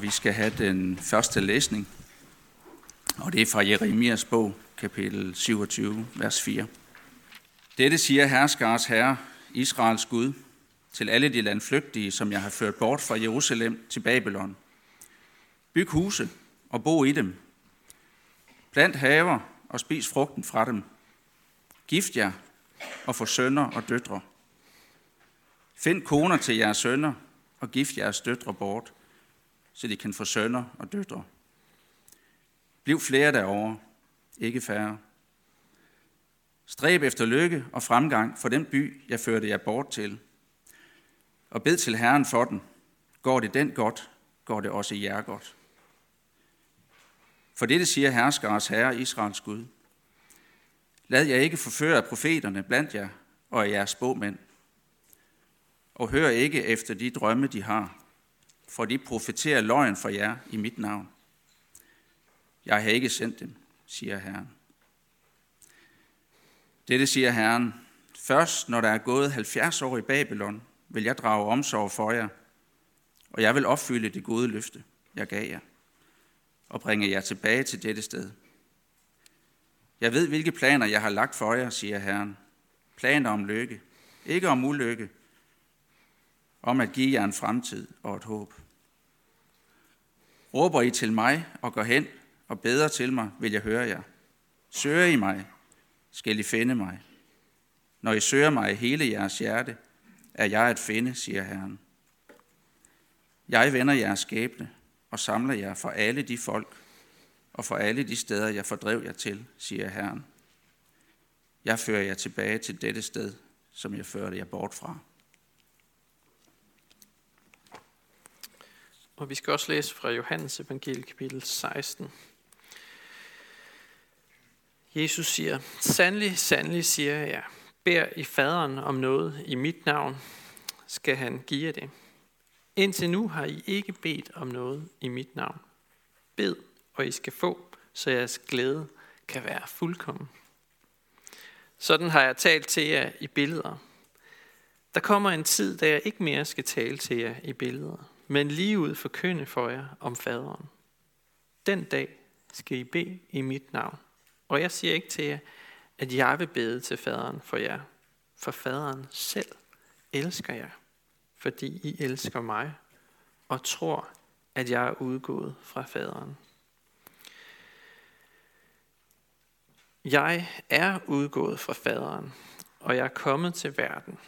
Vi skal have den første læsning, og det er fra Jeremias bog, kapitel 27, vers 4. Dette siger herskars herre, Israels Gud, til alle de landflygtige, som jeg har ført bort fra Jerusalem til Babylon. Byg huse og bo i dem. Plant haver og spis frugten fra dem. Gift jer og få sønner og døtre. Find koner til jeres sønner og gift jeres døtre bort, så de kan få sønner og døtre. Bliv flere derovre, ikke færre. Stræb efter lykke og fremgang for den by, jeg førte jer bort til. Og bed til Herren for den. Går det den godt, går det også jer godt. For det siger herskares herre, Israels Gud. Lad jer ikke forføre af profeterne blandt jer og af jeres spåmænd. Og hør ikke efter de drømme, de har, for de profeterer løgn for jer i mit navn. Jeg har ikke sendt dem, siger Herren. Dette siger Herren. Først når der er gået 70 år i Babylon, vil jeg drage omsorg for jer, og jeg vil opfylde det gode løfte, jeg gav jer, og bringe jer tilbage til dette sted. Jeg ved, hvilke planer jeg har lagt for jer, siger Herren. Planer om lykke, ikke om ulykke, om at give jer en fremtid og et håb. Råber I til mig og går hen og beder til mig, vil jeg høre jer. Søger I mig, skal I finde mig. Når I søger mig i hele jeres hjerte, er jeg at finde, siger Herren. Jeg vender jeres skæbne og samler jer for alle de folk og for alle de steder, jeg fordrev jer til, siger Herren. Jeg fører jer tilbage til dette sted, som jeg førte jer bort fra. Og vi skal også læse fra Johannes evangelie kapitel 16. Jesus siger, Sandelig, sandelig siger jeg, bær i faderen om noget i mit navn, skal han give jer det. Indtil nu har I ikke bedt om noget i mit navn. Bed, og I skal få, så jeres glæde kan være fuldkommen. Sådan har jeg talt til jer i billeder. Der kommer en tid, da jeg ikke mere skal tale til jer i billeder, men lige ud forkynde for jer om faderen. Den dag skal I bede i mit navn. Og jeg siger ikke til jer, at jeg vil bede til faderen for jer, for faderen selv elsker jer, fordi I elsker mig og tror, at jeg er udgået fra faderen. Jeg er udgået fra faderen, og jeg er kommet til verden.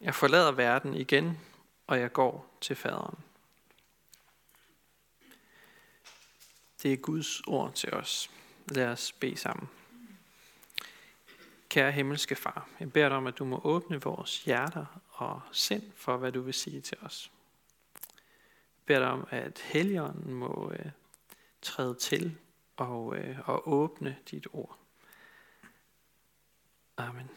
Jeg forlader verden igen, og jeg går til faderen. Det er Guds ord til os. Lad os bede sammen. Kære himmelske far, jeg beder dig om, at du må åbne vores hjerter og sind for, hvad du vil sige til os. Jeg beder dig om, at Helligånden må øh, træde til og, øh, og åbne dit ord. Amen.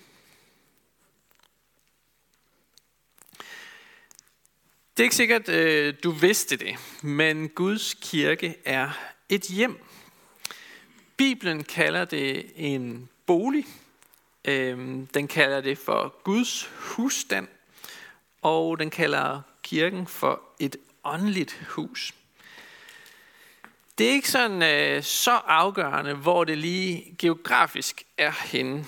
Det er ikke sikkert, øh, du vidste det, men Guds kirke er et hjem. Bibelen kalder det en bolig. Øhm, den kalder det for Guds husstand. Og den kalder kirken for et åndeligt hus. Det er ikke sådan øh, så afgørende, hvor det lige geografisk er henne.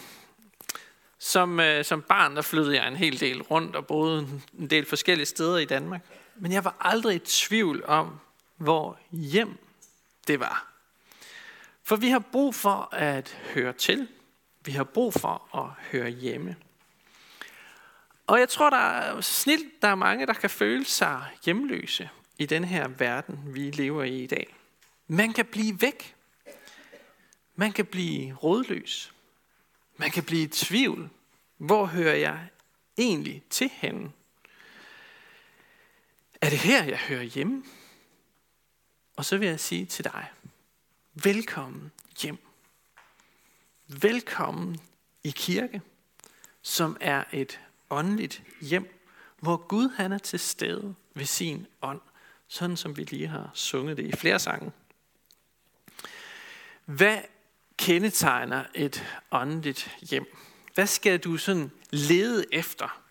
Som, øh, som barn der flyttede jeg en hel del rundt og boede en del forskellige steder i Danmark. Men jeg var aldrig i tvivl om, hvor hjem det var. For vi har brug for at høre til. Vi har brug for at høre hjemme. Og jeg tror, der er snilt, der er mange, der kan føle sig hjemløse i den her verden, vi lever i i dag. Man kan blive væk. Man kan blive rådløs. Man kan blive i tvivl. Hvor hører jeg egentlig til henne? Er det her, jeg hører hjemme? Og så vil jeg sige til dig, velkommen hjem. Velkommen i kirke, som er et åndeligt hjem, hvor Gud han er til stede ved sin ånd, sådan som vi lige har sunget det i flere sange. Hvad kendetegner et åndeligt hjem? Hvad skal du sådan lede efter?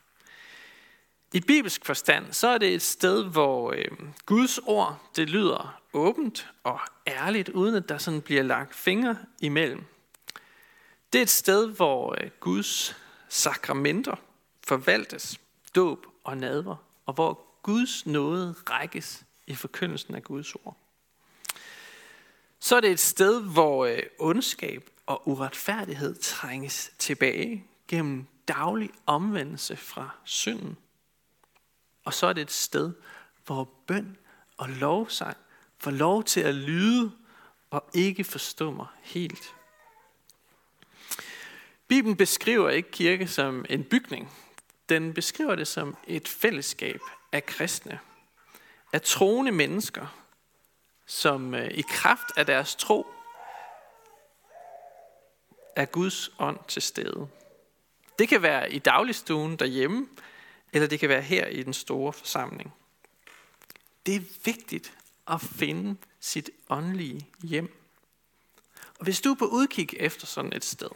I bibelsk forstand, så er det et sted, hvor øh, Guds ord, det lyder åbent og ærligt, uden at der sådan bliver lagt fingre imellem. Det er et sted, hvor øh, Guds sakramenter forvaltes, dåb og nadver, og hvor Guds nåde rækkes i forkyndelsen af Guds ord. Så er det et sted, hvor øh, ondskab og uretfærdighed trænges tilbage gennem daglig omvendelse fra synden. Og så er det et sted, hvor bøn og lovsang får lov til at lyde og ikke mig helt. Bibelen beskriver ikke kirke som en bygning. Den beskriver det som et fællesskab af kristne, af troende mennesker, som øh, i kraft af deres tro er Guds ånd til stede. Det kan være i dagligstuen derhjemme, eller det kan være her i den store forsamling. Det er vigtigt at finde sit åndelige hjem. Og hvis du er på udkig efter sådan et sted,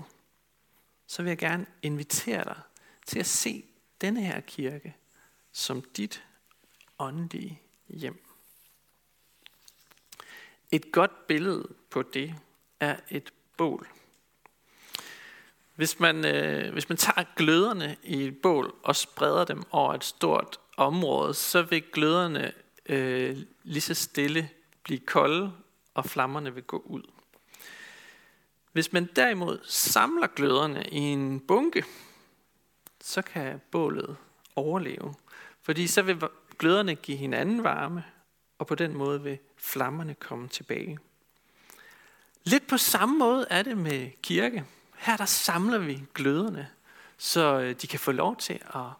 så vil jeg gerne invitere dig til at se denne her kirke som dit åndelige hjem. Et godt billede på det er et bål. Hvis man, øh, hvis man tager gløderne i et bål og spreder dem over et stort område, så vil gløderne øh, lige så stille blive kolde, og flammerne vil gå ud. Hvis man derimod samler gløderne i en bunke, så kan bålet overleve. Fordi så vil gløderne give hinanden varme, og på den måde vil flammerne komme tilbage. Lidt på samme måde er det med kirke. Her der samler vi gløderne, så øh, de kan få lov til at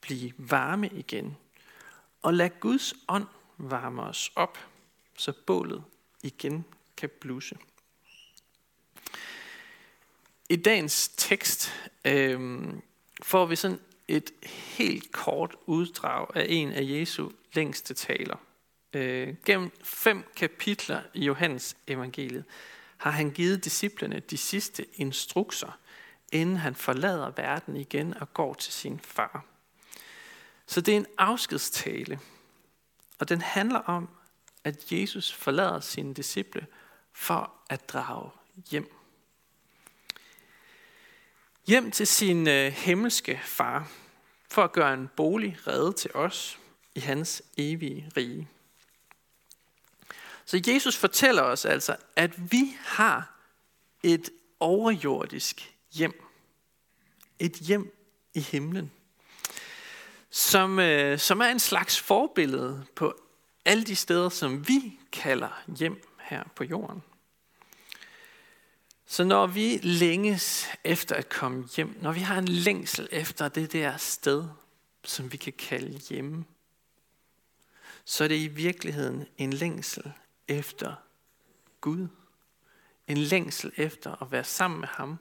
blive varme igen. Og lad Guds ånd varme os op, så bålet igen kan blusse. I dagens tekst øh, får vi sådan et helt kort uddrag af en af Jesu længste taler. Øh, gennem fem kapitler i Johannes evangeliet har han givet disciplene de sidste instrukser, inden han forlader verden igen og går til sin far. Så det er en afskedstale, og den handler om, at Jesus forlader sine disciple for at drage hjem. Hjem til sin øh, himmelske far, for at gøre en bolig redde til os i hans evige rige. Så Jesus fortæller os altså, at vi har et overjordisk hjem. Et hjem i himlen. Som, øh, som er en slags forbillede på alle de steder, som vi kalder hjem her på jorden. Så når vi længes efter at komme hjem, når vi har en længsel efter det der sted, som vi kan kalde hjemme, så er det i virkeligheden en længsel efter Gud. En længsel efter at være sammen med ham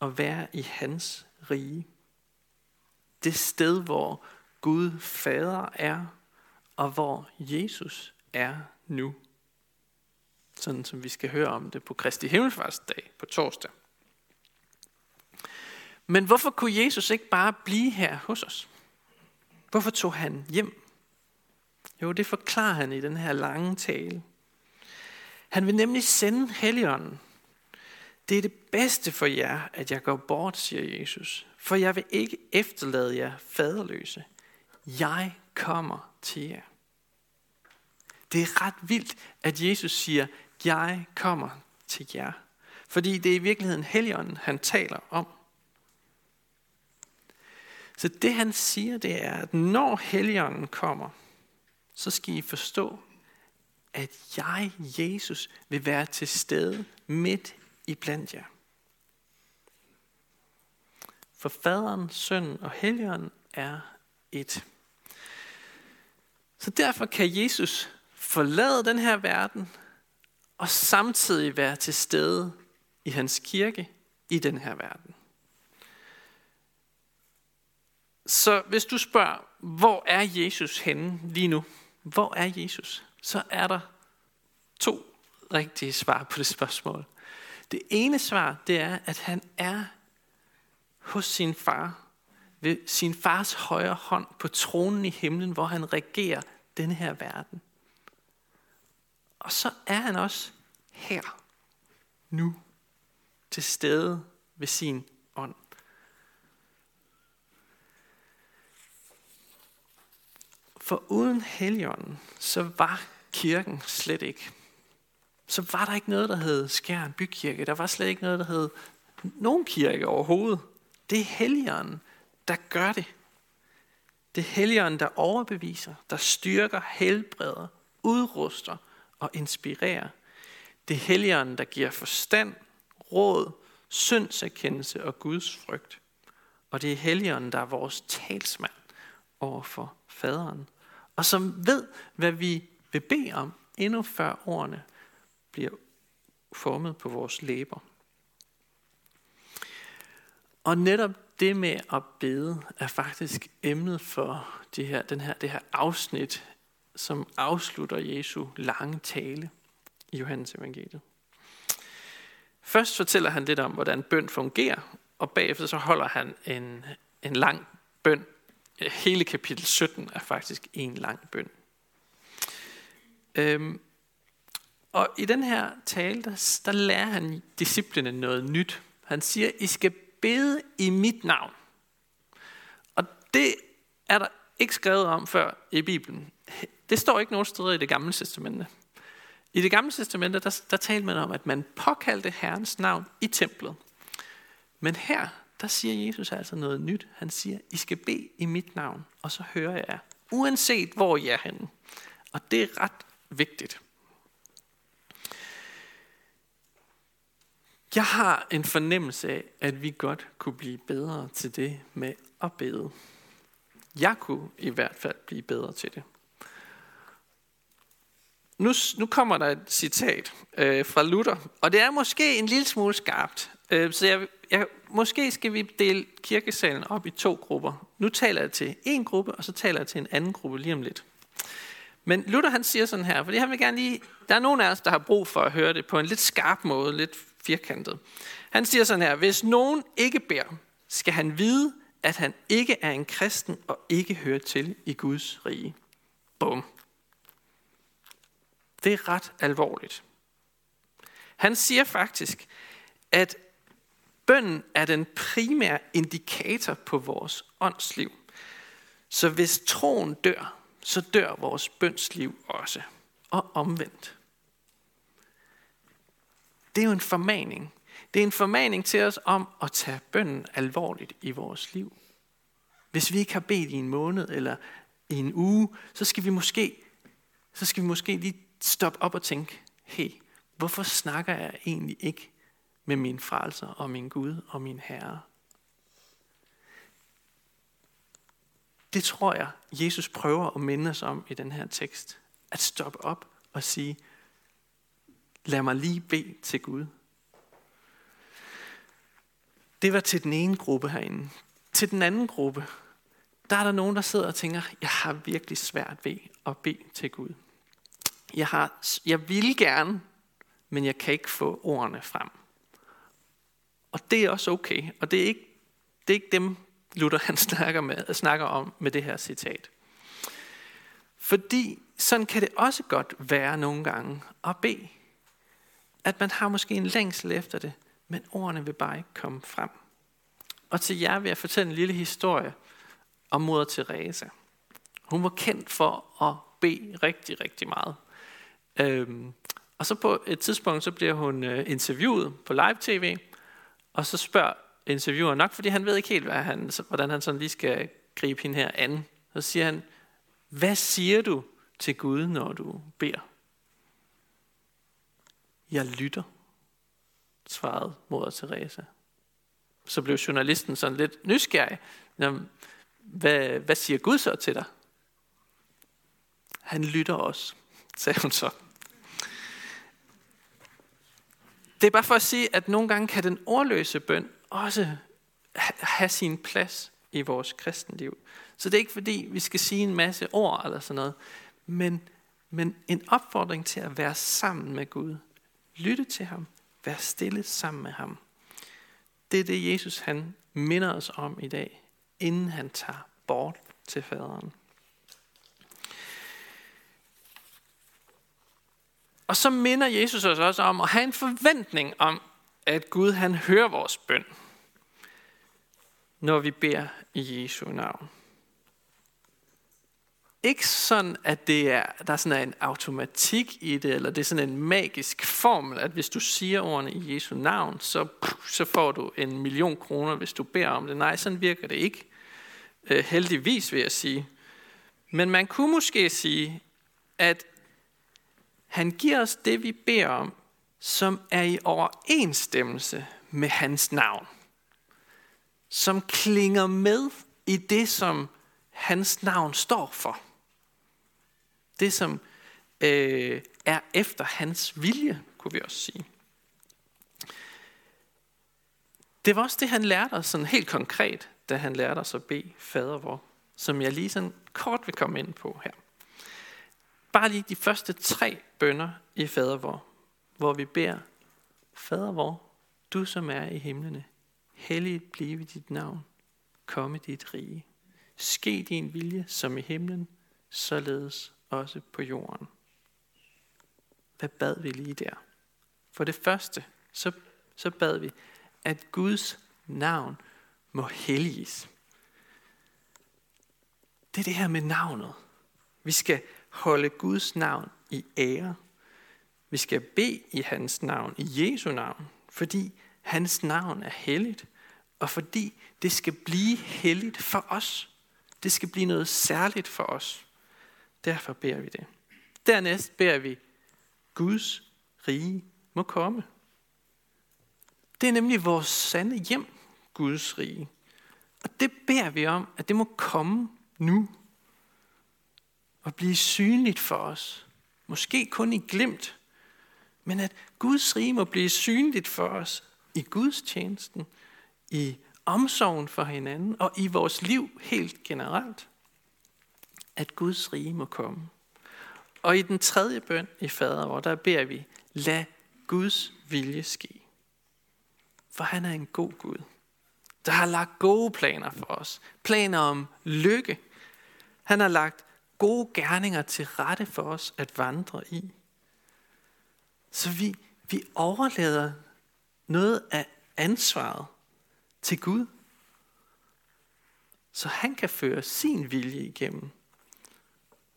og være i hans rige. Det sted, hvor Gud Fader er, og hvor Jesus er nu. Sådan som vi skal høre om det på Kristi Himmelfartsdag på torsdag. Men hvorfor kunne Jesus ikke bare blive her hos os? Hvorfor tog han hjem? Jo, det forklarer han i den her lange tale. Han vil nemlig sende Helligånden. Det er det bedste for jer, at jeg går bort, siger Jesus. For jeg vil ikke efterlade jer faderløse. Jeg kommer til jer. Det er ret vildt, at Jesus siger, jeg kommer til jer. Fordi det er i virkeligheden Helligånden, han taler om. Så det han siger, det er, at når Helligånden kommer, så skal I forstå, at jeg, Jesus, vil være til stede midt i blandt jer. For faderen, sønnen og helligånden er et. Så derfor kan Jesus forlade den her verden og samtidig være til stede i hans kirke i den her verden. Så hvis du spørger, hvor er Jesus henne lige nu? Hvor er Jesus? Så er der to rigtige svar på det spørgsmål. Det ene svar, det er, at han er hos sin far, ved sin fars højre hånd på tronen i himlen, hvor han regerer denne her verden. Og så er han også her, nu, til stede ved sin ånd. For uden Helligånden, så var kirken slet ikke. Så var der ikke noget, der hed Skjern Bykirke. Der var slet ikke noget, der hed nogen kirke overhovedet. Det er Helligånden, der gør det. Det er Helligånden, der overbeviser, der styrker, helbreder, udruster og inspirerer. Det er Helligånden, der giver forstand, råd, syndserkendelse og Guds frygt. Og det er Helligånden, der er vores talsmand over for faderen. Og som ved, hvad vi vil bede om, endnu før ordene bliver formet på vores læber. Og netop det med at bede er faktisk emnet for det her, den her, det her afsnit, som afslutter Jesu lange tale i Johannes evangeliet. Først fortæller han lidt om, hvordan bøn fungerer, og bagefter så holder han en, en lang bøn. Hele kapitel 17 er faktisk en lang bøn. Øhm, og i den her tale, der, der lærer han disciplene noget nyt. Han siger, I skal bede i mit navn. Og det er der ikke skrevet om før i Bibelen. Det står ikke nogen steder i det gamle testamente. I det gamle testamente, der, der talte man om, at man påkaldte Herrens navn i templet. Men her, der siger Jesus altså noget nyt. Han siger, I skal bede i mit navn, og så hører jeg jer. Uanset hvor I er henne. Og det er ret vigtigt. Jeg har en fornemmelse af, at vi godt kunne blive bedre til det med at bede. Jeg kunne i hvert fald blive bedre til det. Nu, nu kommer der et citat øh, fra Luther, og det er måske en lille smule skarpt. Øh, så jeg, jeg, måske skal vi dele kirkesalen op i to grupper. Nu taler jeg til en gruppe, og så taler jeg til en anden gruppe lige om lidt. Men Luther han siger sådan her, fordi han vil gerne lige, der er nogen af os, der har brug for at høre det på en lidt skarp måde, lidt firkantet. Han siger sådan her, hvis nogen ikke beder, skal han vide, at han ikke er en kristen og ikke hører til i Guds rige. Bum. Det er ret alvorligt. Han siger faktisk, at bønden er den primære indikator på vores åndsliv. Så hvis troen dør, så dør vores bønsliv også. Og omvendt. Det er jo en formaning. Det er en formaning til os om at tage bønden alvorligt i vores liv. Hvis vi ikke har bedt i en måned eller i en uge, så skal vi måske, så skal vi måske lige stoppe op og tænke, hey, hvorfor snakker jeg egentlig ikke med min frelser og min Gud og min Herre? Det tror jeg, Jesus prøver at minde os om i den her tekst. At stoppe op og sige, lad mig lige bede til Gud. Det var til den ene gruppe herinde. Til den anden gruppe, der er der nogen, der sidder og tænker, jeg har virkelig svært ved at bede til Gud. Jeg, har, jeg vil gerne, men jeg kan ikke få ordene frem. Og det er også okay, og det er ikke, det er ikke dem, Luther han snakker, med, snakker om med det her citat. Fordi sådan kan det også godt være nogle gange at bede. At man har måske en længsel efter det, men ordene vil bare ikke komme frem. Og til jer vil jeg fortælle en lille historie om moder Teresa. Hun var kendt for at bede rigtig, rigtig meget. Øhm, og så på et tidspunkt, så bliver hun øh, interviewet på live-tv, og så spørger intervieweren nok, fordi han ved ikke helt, hvad han, hvordan han sådan lige skal gribe hende her an. Så siger han, hvad siger du til Gud, når du beder? Jeg lytter, svarede moder Teresa. Så blev journalisten sådan lidt nysgerrig. Hvad, hvad siger Gud så til dig? Han lytter også, sagde hun så. Det er bare for at sige, at nogle gange kan den ordløse bøn også have sin plads i vores kristenliv. Så det er ikke fordi, vi skal sige en masse ord eller sådan noget, men, men en opfordring til at være sammen med Gud. Lytte til ham. Vær stille sammen med ham. Det er det, Jesus han minder os om i dag inden han tager bort til faderen. Og så minder Jesus os også om at have en forventning om, at Gud han hører vores bøn, når vi beder i Jesu navn. Ikke sådan, at det er, der er sådan en automatik i det, eller det er sådan en magisk formel, at hvis du siger ordene i Jesu navn, så, så får du en million kroner, hvis du beder om det. Nej, sådan virker det ikke. Øh, heldigvis vil jeg sige. Men man kunne måske sige, at han giver os det, vi beder om, som er i overensstemmelse med hans navn. Som klinger med i det, som hans navn står for. Det, som øh, er efter hans vilje, kunne vi også sige. Det var også det, han lærte os sådan helt konkret, da han lærte os at bede fader vor, som jeg lige sådan kort vil komme ind på her. Bare lige de første tre bønder i fader vor, hvor vi beder, Fader vor, du som er i himlene, helligt blive dit navn, komme dit rige. Ske din vilje som i himlen, således også på jorden. Hvad bad vi lige der? For det første, så, så bad vi, at Guds navn må helliges. Det er det her med navnet. Vi skal holde Guds navn i ære. Vi skal bede i hans navn, i Jesu navn, fordi hans navn er helligt, og fordi det skal blive helligt for os. Det skal blive noget særligt for os. Derfor beder vi det. Dernæst beder vi, Guds rige må komme. Det er nemlig vores sande hjem, Guds rige. Og det beder vi om, at det må komme nu. Og blive synligt for os. Måske kun i glimt. Men at Guds rige må blive synligt for os i Guds tjenesten, i omsorgen for hinanden og i vores liv helt generelt at Guds rige må komme. Og i den tredje bøn i fader, hvor der beder vi, lad Guds vilje ske. For han er en god Gud, der har lagt gode planer for os. Planer om lykke. Han har lagt gode gerninger til rette for os at vandre i. Så vi, vi overlader noget af ansvaret til Gud, så han kan føre sin vilje igennem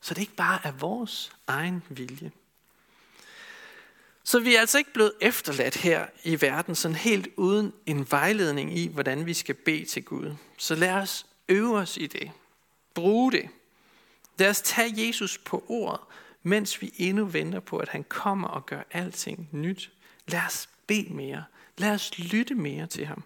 så det ikke bare er vores egen vilje. Så vi er altså ikke blevet efterladt her i verden, sådan helt uden en vejledning i, hvordan vi skal bede til Gud. Så lad os øve os i det. Bruge det. Lad os tage Jesus på ordet, mens vi endnu venter på, at han kommer og gør alting nyt. Lad os bede mere. Lad os lytte mere til ham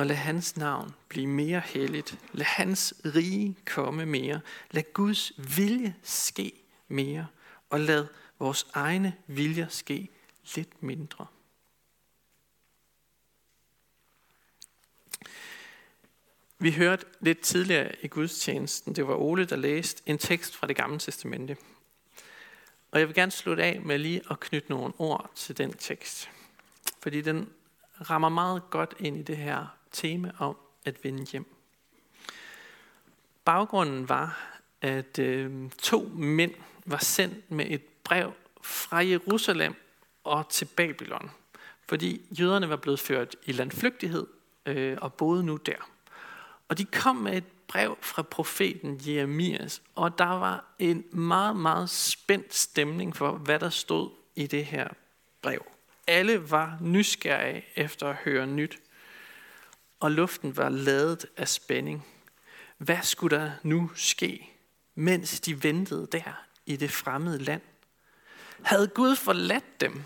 og lad hans navn blive mere helligt. Lad hans rige komme mere. Lad Guds vilje ske mere. Og lad vores egne viljer ske lidt mindre. Vi hørte lidt tidligere i gudstjenesten, det var Ole, der læste en tekst fra det gamle testamente. Og jeg vil gerne slutte af med lige at knytte nogle ord til den tekst. Fordi den rammer meget godt ind i det her tema om at vende hjem. Baggrunden var, at øh, to mænd var sendt med et brev fra Jerusalem og til Babylon, fordi jøderne var blevet ført i landflygtighed øh, og boede nu der. Og de kom med et brev fra profeten Jeremias, og der var en meget, meget spændt stemning for, hvad der stod i det her brev. Alle var nysgerrige efter at høre nyt og luften var ladet af spænding. Hvad skulle der nu ske, mens de ventede der i det fremmede land? Havde Gud forladt dem?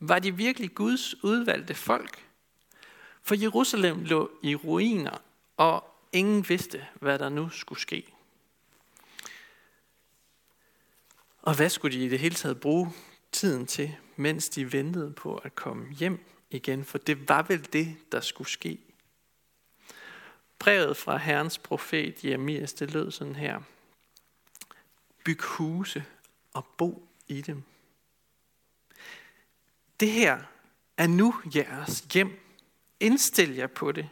Var de virkelig Guds udvalgte folk? For Jerusalem lå i ruiner, og ingen vidste, hvad der nu skulle ske. Og hvad skulle de i det hele taget bruge tiden til, mens de ventede på at komme hjem igen? For det var vel det, der skulle ske brevet fra Herrens profet Jeremias, det lød sådan her. Byg huse og bo i dem. Det her er nu jeres hjem. Indstil jer på det.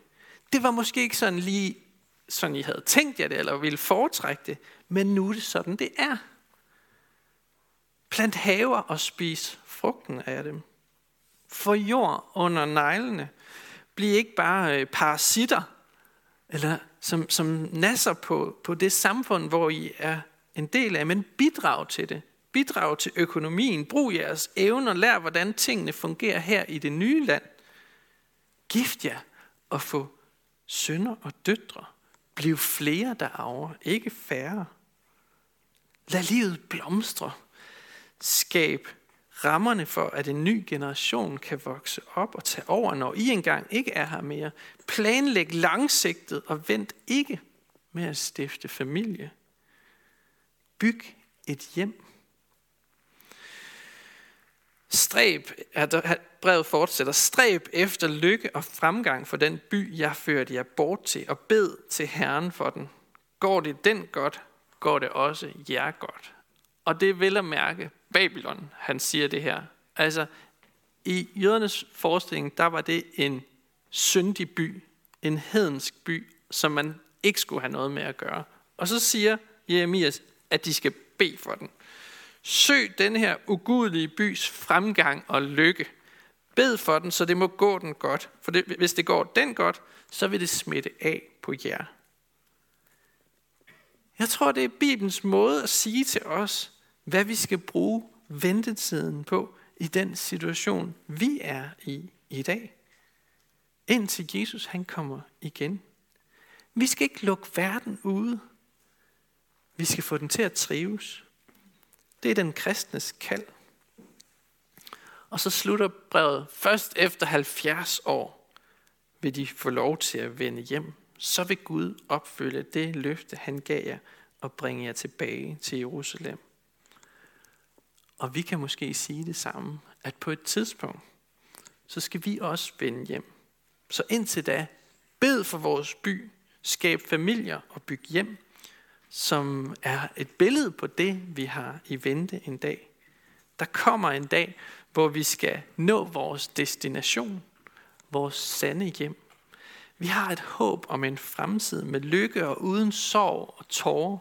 Det var måske ikke sådan lige, sådan I havde tænkt jer det, eller ville foretrække det, men nu er det sådan, det er. Plant haver og spis frugten af dem. Få jord under neglene. Bliv ikke bare øh, parasitter, eller som, som nasser på, på det samfund, hvor I er en del af, men bidrag til det. Bidrag til økonomien. Brug jeres evner. Lær, hvordan tingene fungerer her i det nye land. Gift jer og få sønner og døtre. Bliv flere derovre, ikke færre. Lad livet blomstre. Skab rammerne for, at en ny generation kan vokse op og tage over, når I engang ikke er her mere. Planlæg langsigtet og vent ikke med at stifte familie. Byg et hjem. Stræb, brevet fortsætter, stræb efter lykke og fremgang for den by, jeg førte jer bort til, og bed til Herren for den. Går det den godt, går det også jer godt. Og det er vel at mærke Babylon, han siger det her. Altså, i jødernes forestilling, der var det en syndig by, en hedensk by, som man ikke skulle have noget med at gøre. Og så siger Jeremias, at de skal bede for den. Søg den her ugudelige bys fremgang og lykke. Bed for den, så det må gå den godt. For det, hvis det går den godt, så vil det smitte af på jer. Jeg tror, det er Bibelens måde at sige til os, hvad vi skal bruge ventetiden på i den situation, vi er i i dag. Indtil Jesus han kommer igen. Vi skal ikke lukke verden ude. Vi skal få den til at trives. Det er den kristnes kald. Og så slutter brevet først efter 70 år vil de få lov til at vende hjem. Så vil Gud opfylde det løfte, han gav jer og bringe jer tilbage til Jerusalem. Og vi kan måske sige det samme, at på et tidspunkt, så skal vi også vende hjem. Så indtil da, bed for vores by, skab familier og byg hjem, som er et billede på det, vi har i vente en dag. Der kommer en dag, hvor vi skal nå vores destination, vores sande hjem. Vi har et håb om en fremtid med lykke og uden sorg og tårer.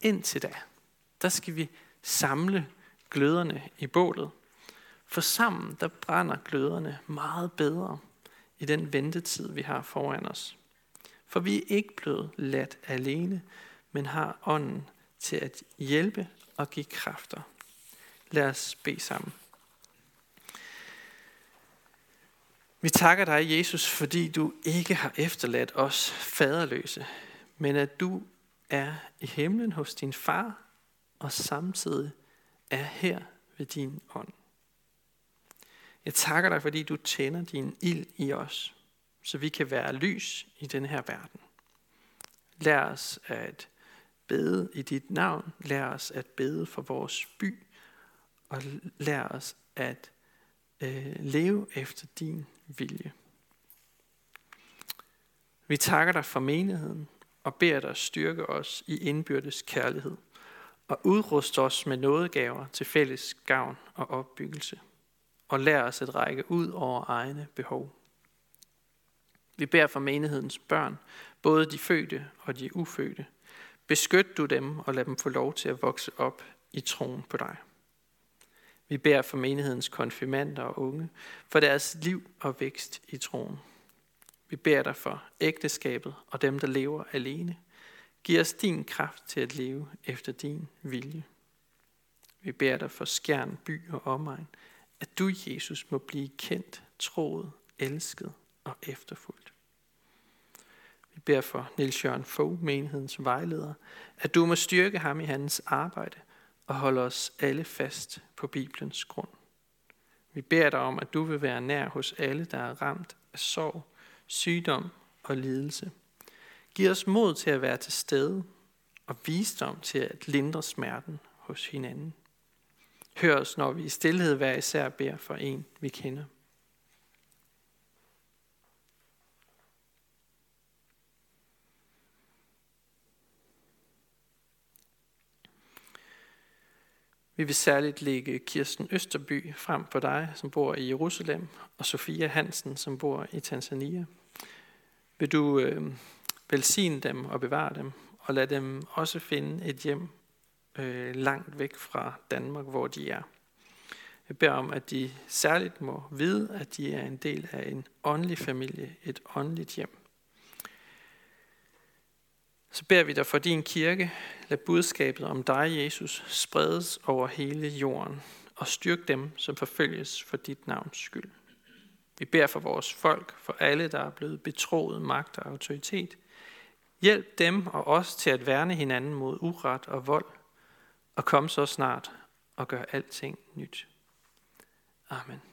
Indtil da, der skal vi samle gløderne i bålet. For sammen, der brænder gløderne meget bedre i den ventetid, vi har foran os. For vi er ikke blevet ladt alene, men har ånden til at hjælpe og give kræfter. Lad os bede sammen. Vi takker dig, Jesus, fordi du ikke har efterladt os faderløse, men at du er i himlen hos din far, og samtidig er her ved din ånd. Jeg takker dig, fordi du tænder din ild i os, så vi kan være lys i den her verden. Lær os at bede i dit navn. Lær os at bede for vores by. Og lær os at øh, leve efter din vilje. Vi takker dig for menigheden og beder dig styrke os i indbyrdes kærlighed og udrust os med nådegaver til fælles gavn og opbyggelse, og lær os at række ud over egne behov. Vi beder for menighedens børn, både de fødte og de ufødte. Beskyt du dem og lad dem få lov til at vokse op i troen på dig. Vi beder for menighedens konfirmander og unge, for deres liv og vækst i troen. Vi beder dig for ægteskabet og dem, der lever alene – Giv os din kraft til at leve efter din vilje. Vi beder dig for skærn, by og omegn, at du, Jesus, må blive kendt, troet, elsket og efterfulgt. Vi beder for Niels Jørgen Fogh, menighedens vejleder, at du må styrke ham i hans arbejde og holde os alle fast på Bibelens grund. Vi beder dig om, at du vil være nær hos alle, der er ramt af sorg, sygdom og lidelse – Giv os mod til at være til stede og visdom til at lindre smerten hos hinanden. Hør os, når vi i stillhed hver især beder for en, vi kender. Vi vil særligt lægge Kirsten Østerby frem for dig, som bor i Jerusalem, og Sofia Hansen, som bor i Tanzania. Vil du øh, velsigne dem og bevare dem, og lad dem også finde et hjem øh, langt væk fra Danmark, hvor de er. Jeg beder om, at de særligt må vide, at de er en del af en åndelig familie, et åndeligt hjem. Så beder vi dig for din kirke, lad budskabet om dig, Jesus, spredes over hele jorden, og styrk dem, som forfølges for dit navns skyld. Vi beder for vores folk, for alle, der er blevet betroet magt og autoritet. Hjælp dem og os til at værne hinanden mod uret og vold, og kom så snart og gør alting nyt. Amen.